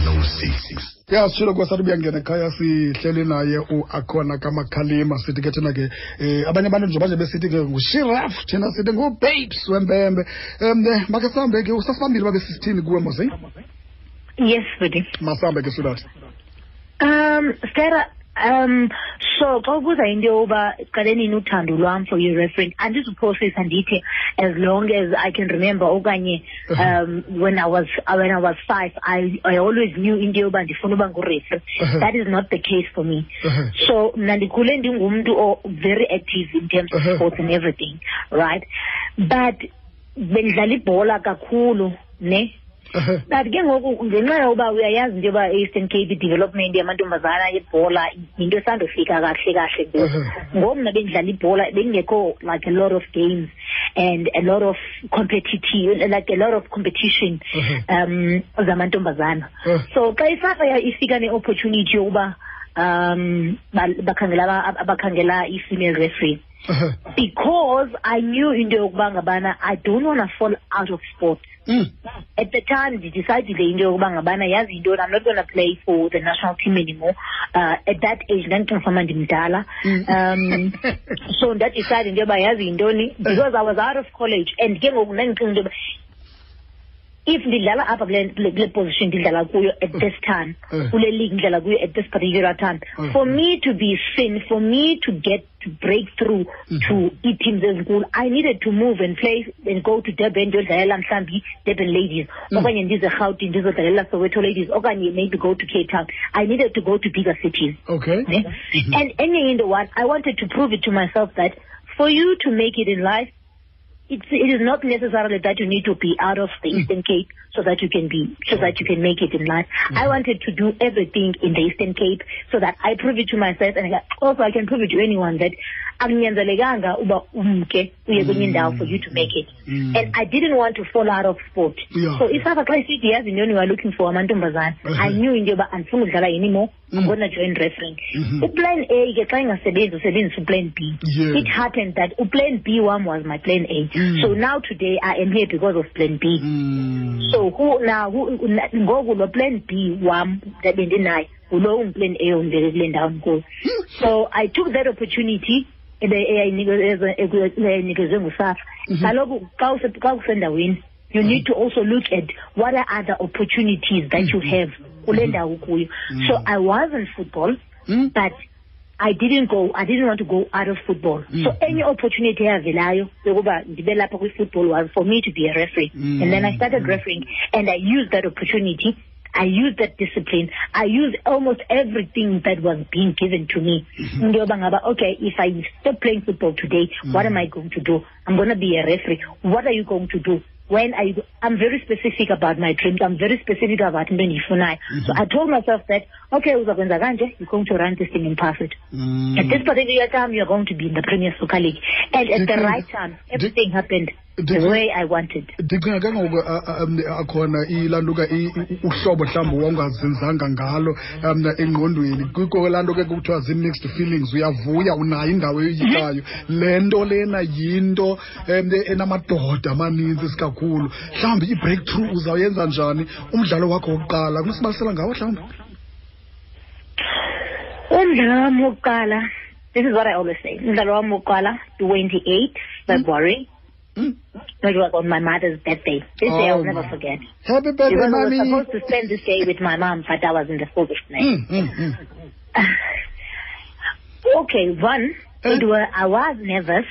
no-6 ya sitshilo kuba sathi uyangena ekhaya sihleli naye uakhona kamakhalima sithi ke thina ke um abanye abantu nje baje besithi ke ngushiraf thina sithi ngubabes wempembe um makhe sihambe ke usasibambile babe sisithini kuwe mosi Yes, buddy. masihambe ke sulathi Um, Sarah, um, so xa ubuza into yoba qale nini uthando lwam for your reference andizuprocessa ndithi as long as i can remember okanye um when i was when i was five i, I always knew into yoba ndifuna uba ngurefri that is not the case for me Uh-huh. so mna ndikhule ndingumntu very active in terms of Uh-huh. sports and everything right but bendidlala ibhola kakhulu ne Uh-huh. But ke ngoku ngenxa yoba uyayazi into yoba eastern cape i-development yamantombazana yebhola yinto esandofika kahle kahle ngoku Uh-huh. ngoku mna bendidlala ibhola bengekho like a lot of games and a lot of competitive like a lot of competition Uh-huh. um zamantombazana Uh. so xa ifafa ya- ifika ne-opportunity yokuba um ba- bakhangela aba- abakhangela i-female referee Uh-huh. because i knew into yokuba ngabana i don't want to fall out of sport Mm. at the time ndidecidile into yokuba ngabana yazi yintoni i'm not going to play for the national team anymore. Uh, at that age ndandicinga fama ndimdala um so ndadicide into yoba yazi yintoni because i was out of college and ke ngoku ndandicinga into if ndidlala apha kule position ndidlala kuyo at this time Uh. kule league ndidlala kuyo at this particular time Uh. for me to be seen for me to get to break through to ii-teams ezinkulu i needed to move and play and go to durban ndiyodlalela mhlawumbi durban ladies. Okanye ndize rhawutini ndizodlalela soweto ladies okanye maybe go to cape town. I needed to go to bigger cities. Okay. And enye into one i wanted to prove it to myself that for you to make it in life it's, it is not necessarily that you need to be out of the mm. Eastern Cape so that you can be so that you can make it in life. I mm-hmm. wanted to do everything in the Eastern Cape so that I prove it to myself and also I can prove it to anyone that akunyanzelekanga uba umke uye kwenye ndawo for you to make it. Mm. And I didn't want to fall out of sport. Yeah. So if I xa isithi yazi intoni you are looking for amantombazana I knew into yoba andifuni udlala anymore I'm going to join wrestling. Mhm. Uplan A ke xa ingasebenzi usebenzisa uplan B. Yeah. It happened that uplan B one was my plan A. Mm. So now today I am here because of plan B. Mm. So who now ngoku lo plan B wam that bendinayo ngulo ungiplan A ondibeke kule ndawo ndikuyo. So I took that opportunity ebe- eyayinikezwe ngusafa. Kaloku xa use- xa usendaweni you need to also look at what are other opportunities that you have kule ndawo ukuyo. So I was in football Mm. but I didn't go I didn't want to go out of football. Mm. So any opportunity eyavelayo yokuba ndibe lapha kwi-football was for me to be a referee. Mm. And then I started refereeing and I used that opportunity. I used that discipline. I used almost everything that was being given to me. Mm-hmm. Ngaba, okay, if I stop playing football today, mm. what am I going to do? I'm going to be a referee. What are you going to do? When are you, I'm very specific about my dreams. I'm very specific about into endiyifunayo. Mm-hmm. So I told myself that, okay, uzakwenza kanje, you're going to run this thing and pass it. Mm. At this particular time, you're going to be in the Premier Soccer League. And at the right time, everything happened the Dick- way I wanted. ndicinga ke ngoku a- a- um, akhona ilantuka uhlobo mhlawumbi wawungazinzanga ngalo um engqondweni. Kwiko laa nto ke kuthiwa zii-mixed feelings uyavuya unayo indawo eyoyikayo le nto lena yinto um enamadoda amaninzi isikakhulu mhlawumbi i-breakthrough uzawuyenza njani umdlalo wakho wokuqala? Kunosibalisela ngawo mhlawumbi umdlalo wami wokuqala this is what i always say. Umdlalo wami wokuqala 28 february. Mm. Which was on my mother's birthday this day Oh, i'll never forget happy birthday because i was supposed to spend this day with my mom but i was in the night Mm, mm, mm. okay one Eh? it was i was nervous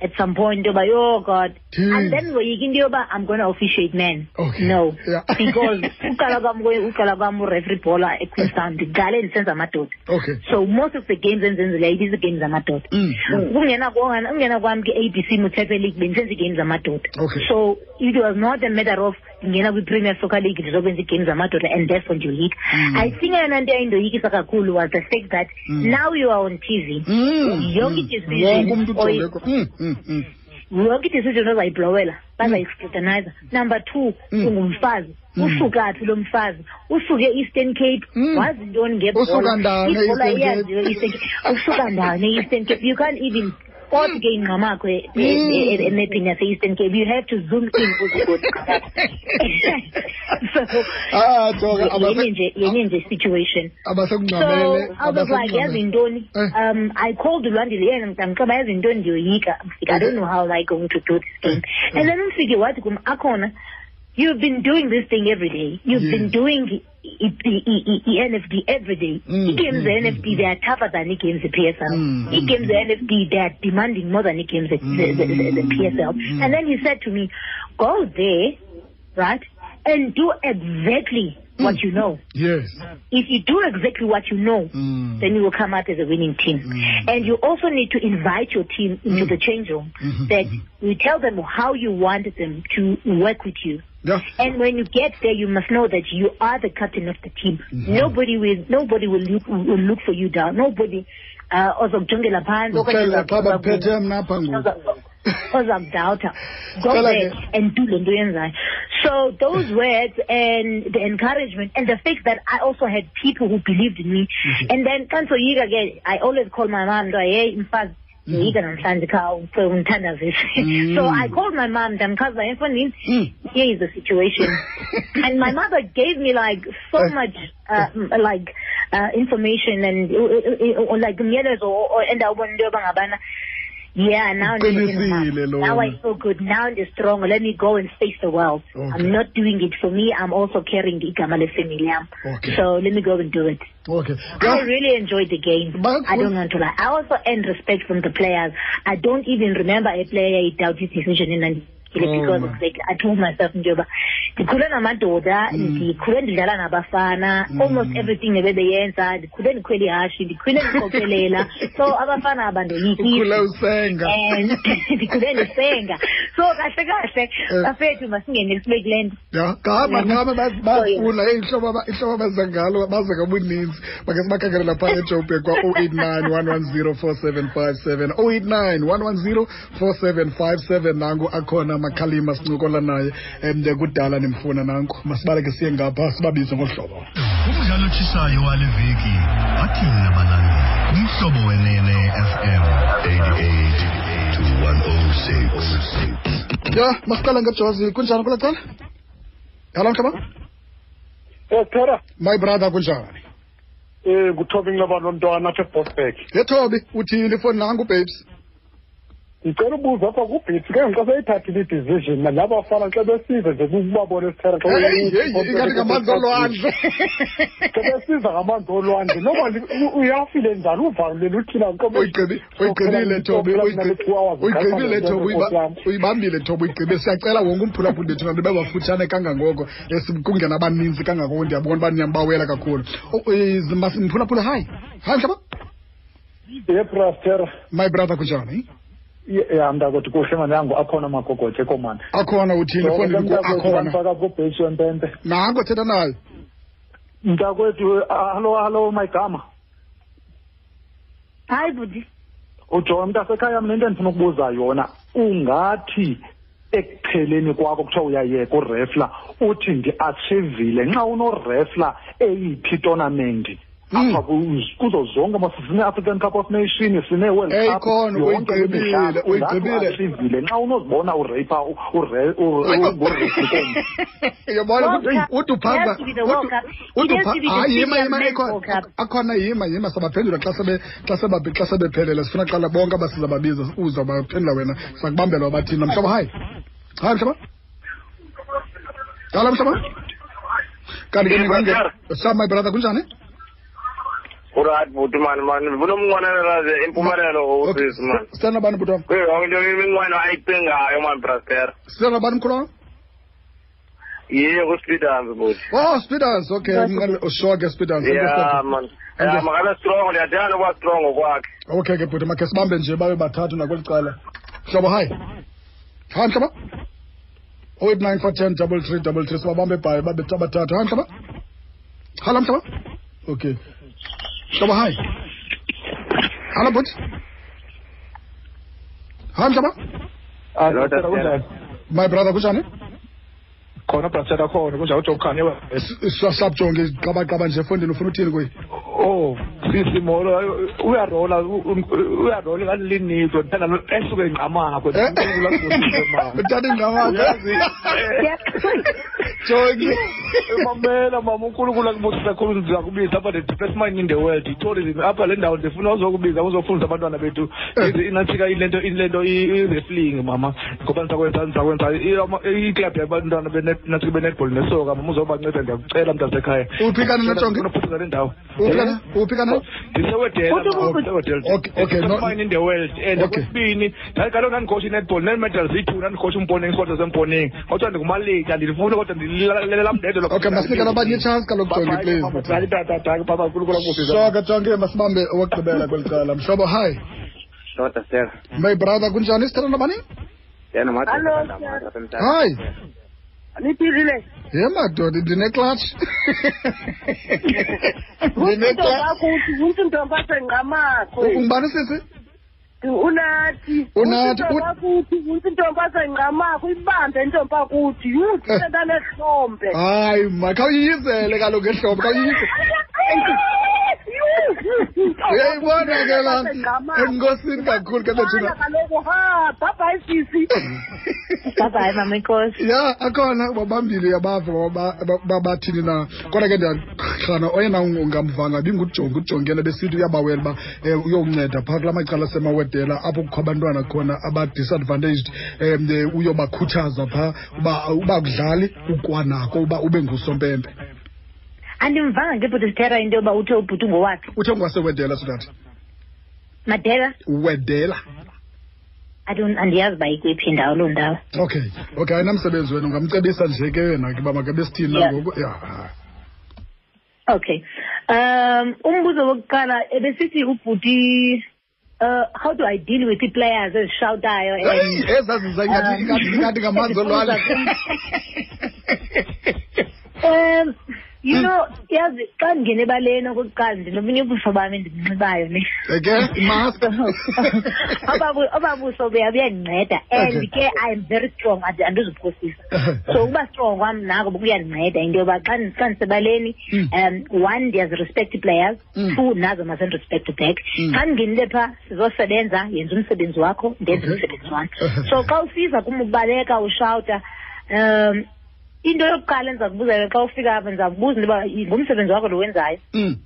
at some point yoba oh god. And then ngoyika into yoba i'm going to officiate men Okay. no. Yeah. because uqala kwami kwe- uqala kwami ureferee bhola equeenstown ndiqale ndisenza amadoda. Okay. So most of the games enzenzileyo ibizi-games zamadoda. Mm, mm. ukungena kongana- ukungena kwami ke-ABC Motsepe league bendisenza ii-games zamadoda. Okay. so it was not a matter of ndingena kwi-premier soccer league ndizokwenza ii-games zamadoda and therefore ndiyoyika Mm. i think eyona nto yayindoyikisa kakhulu was the fact that Mm. now you are on tv Mm, Yonke i-decision yonke i-decision ozayiblowela bazayiscrutiniza number two ungumfazi. Usuka phi lo mfazi usuke eastern cape wazi intoni ngebhola. Ibhola iyaziwe eastern cape. Usuka ndawoni e-eastern cape. You can't even kodwa ke ingqamakho e- e- e- emepini yase-eastern cape. You have to zoom in uzibone so ah jonga yenye abase nje yenye nje situation. abasekungcamele so I was like yazi ntoni? Eh. um I called uLwandile yena ngicaba yazi ntoni ndiyoyika Mfika, I don't know how am I going to do this thing Eh. and then umfike wathi kum akhona you've been doing this thing every day. You've Yes. been doing i-NFD every day. Mm, i-games mm, ze-NFD they are tougher than i-games ze-PSL Mm, i-games ze-NFD they are demanding more than i-games ze- ze- ze- ze- ze- PSL Mm. and then he said to me go there right and do exactly what Mm. you know yes if you do exactly what you know Mm. then you will come out as a winning team. Mm. And you also need to invite your team into Mm. the change room. Mhm, That you tell them how you want them to work with you. yeah And when you get there, you must know that you are the captain of the team. Mhm. Nobody will nobody will look, will look for you down. Nobody uh ozokujongela phansi okanye uxela xa oza- baphethe mna apha ngoku oza- ozakudawutha go ke- and do le nto yenzayo so those words and the encouragement and the fact that i also had people who believed in me Mhm. and then ndisoyika ke i always call my mom nto hey mfazi Mhm. ndiyoyika namhlanje kha undithandazise Mm. so i called my mom ndamchaza emfondini Mm. here is the situation and my mother gave me like so Eh. much uh, like uh, information and uh, uh, uh, like umyalezo endawubona into yoba ngabana yeah now now I feel good now I'm strong let me go and face the world Okay. I'm not doing it for me I'm also carrying the lefamily yam Okay. so let me go and do it okay I really enjoyed the game. But- I don't want to lie. I also earned respect from the players. I don't even remember a player doubted his decision in Oh, because my. like I told myself njengoba ndikhule namadoda Mm. ndikhule ndidlala nabafana Mm. almost everything ebebeyenza ndikhule ndikhwele ihashi ndikhule so abafana ukhule and ndikhule ndisenga so kahle kahle bafethu masingene sibe kule nto ya ngaba Yeah. ngaba So, yeah. bafuna ihlobo ihlobo abaza ngalo baze kabuninzi bakhe sibakhangelela phaa ejoburg kwa-089 110 4757 089 110 4757 nanku akhona makhalima sincokola naye um kudala nimfuna nanku masibaleke siye ngapha sibabize ngolu hlobo umdlalo otshisayo wale veki athini nabalandeli umhlobo wenene fm 88 to 106 ya masiqala ngejozi kunjani kula cala? Yala mhlaba? Phera my brother kunjani? Eh nguthobing labantwana apha eBosberg. yethobi uthini ifoni nangu babes Ngicela ubuza apha kubhithi ke nxa seyithathile i-decision nalaba bafana xa besiza nje kubabona esithera xa heyi heyi ingathi ngamanzi olwandle? xa besiza ngamanzi olwandle noba li- uyafile njani? Uvalele uthina uyigqibi- uyigqibile thobi uyigqi- uyigqibile thobi uyiba- uyibambile thobi uyigqibile siyacela wonke umphulaphuli bethu nanto bebafutshane kangangoko esi- kungena abaninzi kangangoko ndiyabona uba niyambawela kakhulu. Oh, eh, mas- mphulaphula hayi hayi mhlaba? Yeprastera my brother kunjani? Ya mntakwethu kuhle mani yangu akhona amagogotshe ekomani akhona uthini? Efondini ku akhona. mfaka kubheshi yempempe. Nanko thetha nayo mntakwethu hallo hallo magama hayi budi ujonga mntasekhaya mna into endifuna ukubuza yona ungathi ekupheleni kwakho kuthiwa uyayeka urefla uthi ndiatshivile nxa unorefla eyiphi tonamenti Mm. Hmm. apha kuzo zonke ma sine-african cup of nation sine-world xa unozibona ureypha yobona ah, yima yima sabaphendula. Xa sebephelele sifuna qala bonke abasizababiza uzawubaphendula wena. Sakubambela wabathini. Nomhlobo hayi. Hayi mhlobo qala mhlobo kanti ke sama brother kunjani? Alright buthi mani mani ngifuna umnqwanelelaze impumelelo usisi mani. Sithanda bani buthi wami? Kuyo yonke into iminqweno ayicingayo mani Braster. Sithanda bani mkhulu Yebo Speedance buthi. Oh Speedance okay ngale usho ke Speedance. Yeah man. Yeah makabe strong ndiyathanda ukuba strong kwakhe. Okay ke buthi makhe sibambe nje babe bathathu nakolicala. Hlobo hi. Hi mhlobo. 089 double three double three sibabambe ebhayi babe abathathu. Hi mhlobo. Hala mhlobo. Okay. Mhlobo hayi. Hallo buthi. Hayi mhlobo. Ah, My brother kunjani? khona brother akhona kunjalo uJob Khan yebo sasajonge iqabaqaba nje efondini ufuna uthini kuyi oh sisi molo uyarola uyarola ngalinizo nthanda esuke ngqamakho nthanda ngqamakho jongi mamela mama unkulunkulu akubusisa khulu ndiza kubiza apha the first mind in the world i-tourism apha le ndawo ndifuna uzokubiza uzofundisa abantwana bethu inantsika ilento ilento i-wrestling mama ngoba ndizakwenza ndizakwenza iklabhu yabantwana nantsika benetball nesoka mama uzobanceda ndiyakucela mntasekhaya Uphikana nejongi? unophuthisa le ndawo Uphikana uphi kana ndisewedela. Okay, okay, no- first in the world and okwesibini kaloku ndandikhosha i-netball nee-medals ziyi-two ndandikhotsha umponing isikota semponing kodwa ndingumalika ndifuna kodwa ndililaphulethe okay masibikele abanye itshansi kaloku jonge pleasesoke jonge Mas owokugqibela kweli cala mhlobo hayi Shota sir. My brother kunjani sithanda nabani? Yena madoda. Hayi. Niphilile. Ye madoda ndineclatch. Ndineclatch. Unto ntombi asengqamakhwe. Ungubani sisi? unathi unathi intombi asengqamakho ibambe intombi akuthi yuthi sentanesihlombe hayi makhawuyiyizele kaloku ngehlombe khawuyiyizele uyayibona ke la enkosini kakhulu ke bethuna kaloku ha bhabhayi sisi bye mama inkosi. Ya akhona babambili yabava baba- babathini na? Kodwa ke ndiyahlana oyena ungamvanga bingujongi ujongene besithi uyabawela uba um uyowunceda phaa kula macala asemawedela apho kukho abantwana khona aba-disadvantaged um uyobakhuthaza phaa uba uba kudlali ukwanako uba ube ngusompempe andimvanga ngebhuti sithera into yoba uthe ubhuti ngowakhe uthe ngwasewedela sodathi madela? Wedela? I don't- andiyazi uba ikwiphi indawo loo ndawo. Okay okay ayinamsebenzi wena. Ungamcebisa nje ke yena ke uba makebesithini Yeah. nangoku ya. Okay. Um umbuzo wokuqala ebesithi ubhuti uh how do i deal with ii-players ezishawutayo and ezaziza ingathi Um, ingathi- ingathi ngamanzi olwandle. Um you know yazi xa ndingena ebaleni okokuqala ndinomunye ubuso bam endibunxibayo ne eke imask Obabu- obabuso buya buyandinceda and Okay. ke i'm very strong andi- andizuphosisa so ukuba strong kwam nako kuyandinceda into yoba xa ndi- xa ndisebaleni Mm. um one ndiyazirespect ii-players Mm. two nazo mazendirespect back Mm. xa ndingenile phaa sizosebenza yenza umsebenzi wakho ndenze Okay. umsebenzi wam so xa ufika kum ubaleka ushawuta um into yokuqala endiza kubuza yona xa ufika apha ndiza kubuza into yoba ngumsebenzi wakho lo wenzayo Mm.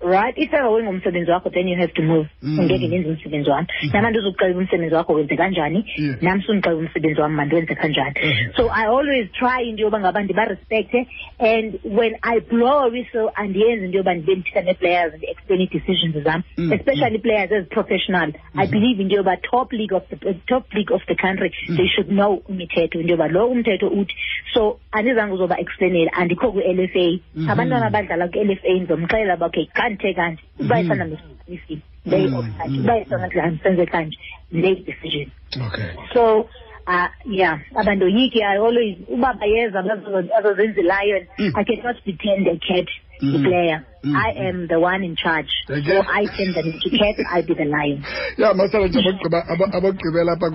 Right if ever wengumsebenzi wakho then you have to move. Mm. ungeke ndenze umsebenzi wami. Nam andizukuxelela umsebenzi wakho wenze kanjani? Nam sundixelela umsebenzi wami mandiwenze kanjani? Mhm. so i always try into yoba ngaba ndibarespekthe and when i blow a whistle andiyenzi into yoba ndibe ndithetha nee-players ndi-explain ii-decisions zam Mm. especially players ezi-professional i believe into yoba top league of the top league of the country they should know imithetho into yoba lo umthetho uthi. So andizange uzoba explainela andikho kwi-l f a. Mhm. abantwana abadlala kwi-l f a ndizomxelela uba okay kanthe kanje uba isana mesifini they Mm, mm. uba kanje senze kanje they decision. Okay. So uh yeah. Abandoyiki i always uba bayeza azozenza lion. Mm. i cannot pretend a cat The player Mhm. i am the one in charge Okay. so i turn the into cat i be the lion ya masala nje abagqiba- abagqibela apha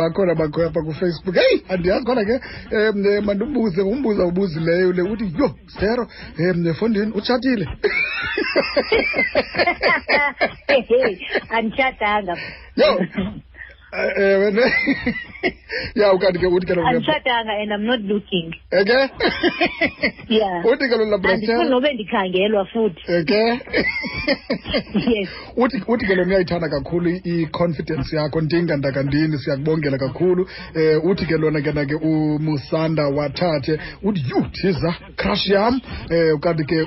bakhona bakho apha kufacebook heyi andiyazi khona ke um mandibuze umbuza ubuzileyo le uthi yho zero um efondini utshatile hey anditshatanga Yo. Eh, ya ukanti ke uthi ke lo anditshatanga and i'm not looking. Eke? Yeah. Uthi ke lo andifuni labrastera nobe ndikhangelwa futhi. Eke? Yes. Uthi uthi ke lo uyayithanda kakhulu i-confidence yakho. Ndingandakandini siyakubongela kakhulu. Eh uthi ke lona ke na ke umusanda wathathe. Uthi you tiza crush yam. Eh ukanti ke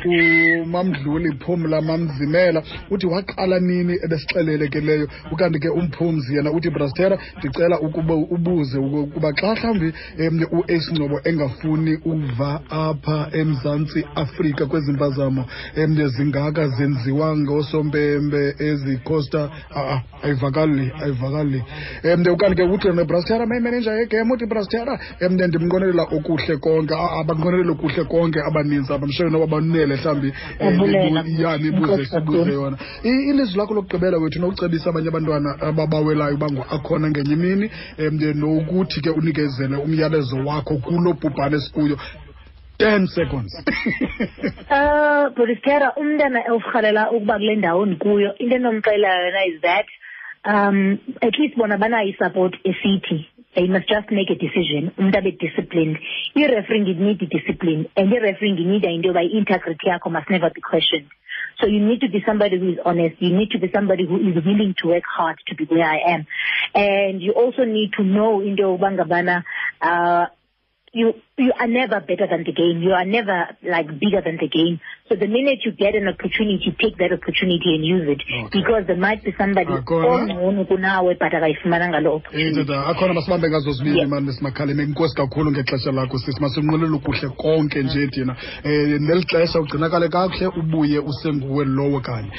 umamdluli phumla mamzimela. Uthi waqala nini ebesixelele ke leyo? Ukanti ke umphumzi yena uthi brastera ndicela ukuba ubuze ukuba xa mhlawumbi um u-ace ngcobo engafuni uva apha emzantsi afrika kwezi mpazamo um zingaka zenziwa ngoosompembe ezikosta aa ayivakali ayivakali. Um ukanti ke uthi nebrastera mayimeneja yegem uthi brastera um ndimnqonelela okuhle konke a- abanqwenelela okuhle konke abaninzi apha mshoyo noba banele mhlawumbi ya nibuze sibuze yona. Ilizwi lakho lokugqibela wethu nokucebisa abanye abantwana ababawelayo uba akhona ngenye imini um nokuthi ke unikezele umyalezo wakho kulo bhubhane sikuyo ten seconds. Uh, Boris umntana orhalela ukuba kule ndawo ndikuyo into endomxelela yona is that um at least bona banayo i-support esithi they must just make a decision. Umntu abe disciplined. I-referring it need discipline and i-referring inida into yoba i-integrity yakho must never be questioned so you need to be somebody who is honest. You need to be somebody who is willing to work hard to be where i am. And you also need to know into yokuba ngabana uh you you are never better than the game. You are never like bigger than the game. So the minute you get an opportunity, take that opportunity and use it. Okay. Because there might be somebody ongcono kunawe but akayifumananga loo opportunity. akhona masibambe ngazo zibini Yeah. mani simakhaleni inkosi kakhulu ngexesha lakho sisi masinqwenele kuhle konke nje thina um neli xesha ugcinakale kakuhle ubuye usenguwe lowo kanye